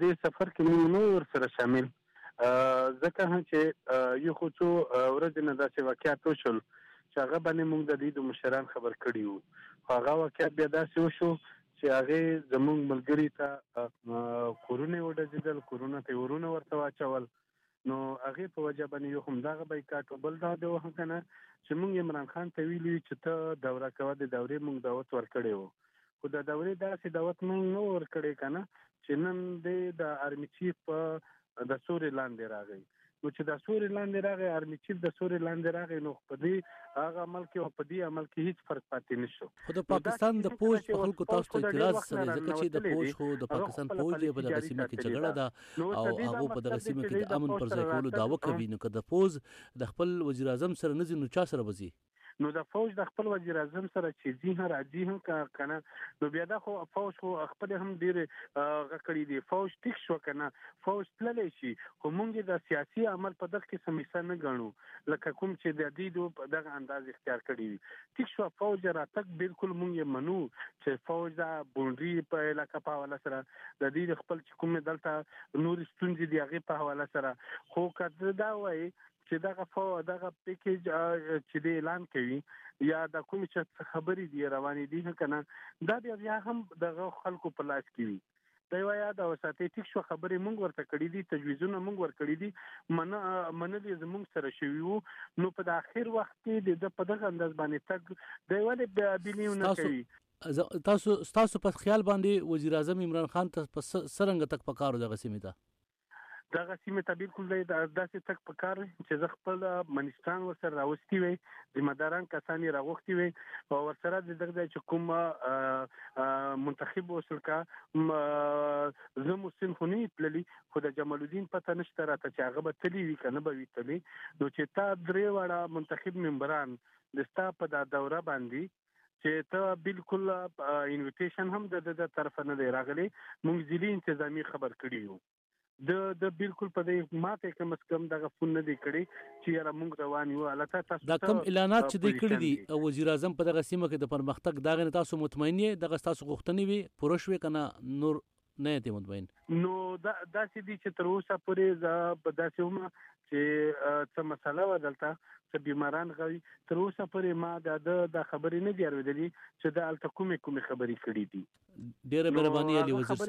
دې سفر کې موږ نه ورسره شامل ځکه هم چې یو خو څو ورځې نه داسې واقعیت وشول چې هغه باندې موږ د دې د مشران خبر کړي وو خو هغه واقعیت بیا داسې وشو چې هغه زموږ ملګری ته کورونه وډزیدل کورونه ته ورونه ورته واچول نو هغه په وجه باندې یو هم دغه بایکاټ او بل دا د وه کنه چې مونږ عمران خان ته ویلو چې ته دوره کوه د دورې مونږ دعوت ورکړې وو خو د دورې داسې دعوت مونږ نه ورکړې کنه چې نن دې د آرمي چیف په د سوري لاندې راغی نو چې د سوري لاندې راغی آرمي چیف د سوري لاندې راغی نو په دې هغه عمل کې او په دې عمل کې هیڅ فرق پاتې نشو خو د پاکستان د پوج په خلکو تاسو ته اعتراض سره ځکه چې د پوج خو د پاکستان پوج دی په دغه سیمه کې جګړه ده او هغو په دغه سیمه کې د امن پر ځای کولو دعوه کوي نو که د فوځ د خپل وزیر اعظم سره نه ځي نو چا سره به ځي؟ نو د فوج د خپل وزیر اعظم سره چې ځي هم راځي هم کنه نو بیا دا خو فوج خو خپل هم ډیر غکړی دی فوج ټیک شو کنه فوج تللی شي خو مونږ د سیاسي عمل په دغه کې سمیسه نه غنو لکه کوم چې د دې دو دغه انداز اختیار کړی وي ټیک شو فوج راتک بالکل مونږ منو چې فوج دا بونډري په علاقې په حواله سره د دې خپل چې کومې دلته نورې ستونزې دي هغه په حواله سره خو کله دا وایي چې دغه فو دغه پیکیج چې دی اعلان کوي یا د کوم چې خبرې دی روانې دي کنه دا بیا بیا هم دغه خلکو په لاس کې وي دا یو یاد او ساتي ټیک شو خبرې مونږ ورته کړې دي تجویزونه مونږ ور کړې دي من منلې زمونږ سره شوی وو نو په اخر وخت کې د په دغه انداز باندې تک دی ولې بلیو نه کوي زه تاسو ستاسو په خیال باندی وزیر اعظم عمران خان ته په څه څرنګه تک پکار دغه سیمې ته؟ دغه سیمې ته بلکل دی داسې تک پکار وی چې زه خپل منیستان ورسره راوستی وی ذمه داران کسان یې راغوښتی وی او ورسره د دغه ځای چې کوم منتخب وسل کا زه مسلم خو نه تللی خو د جمال الدین پته نشته راته چې هغه به تلی وی کنه به وی تلی نو چې تا درې وړه منتخب ممبران دستا په دا دوره باندې چې ته بالکل انویټیشن هم د د طرف نه دی راغلی موږ ځلې انتظامی خبر کړی یو د د بالکل په دې ماته کوم کم دغه فون نه دی کړی چې یاره موږ روان یو البته تاسو دا کوم اعلانات چې دی کړی دي او وزیر اعظم په دغه سیمه کې د پرمختګ دغه نه تاسو مطمئن یې دغه تاسو غوښتنې وي پوره شوې کنه نور نه یې ته مطمئن. نو دا داسې دي چې تر اوسه پورې زه په داسې هم چې څه مسله و دلته څه بیماران غوي تر اوسه پورې ما دا د دا خبرې نه دی اورېدلې چې د الته کومې کومې خبرې کړې دي. ډیره مهرباني علي وزیر صاحب.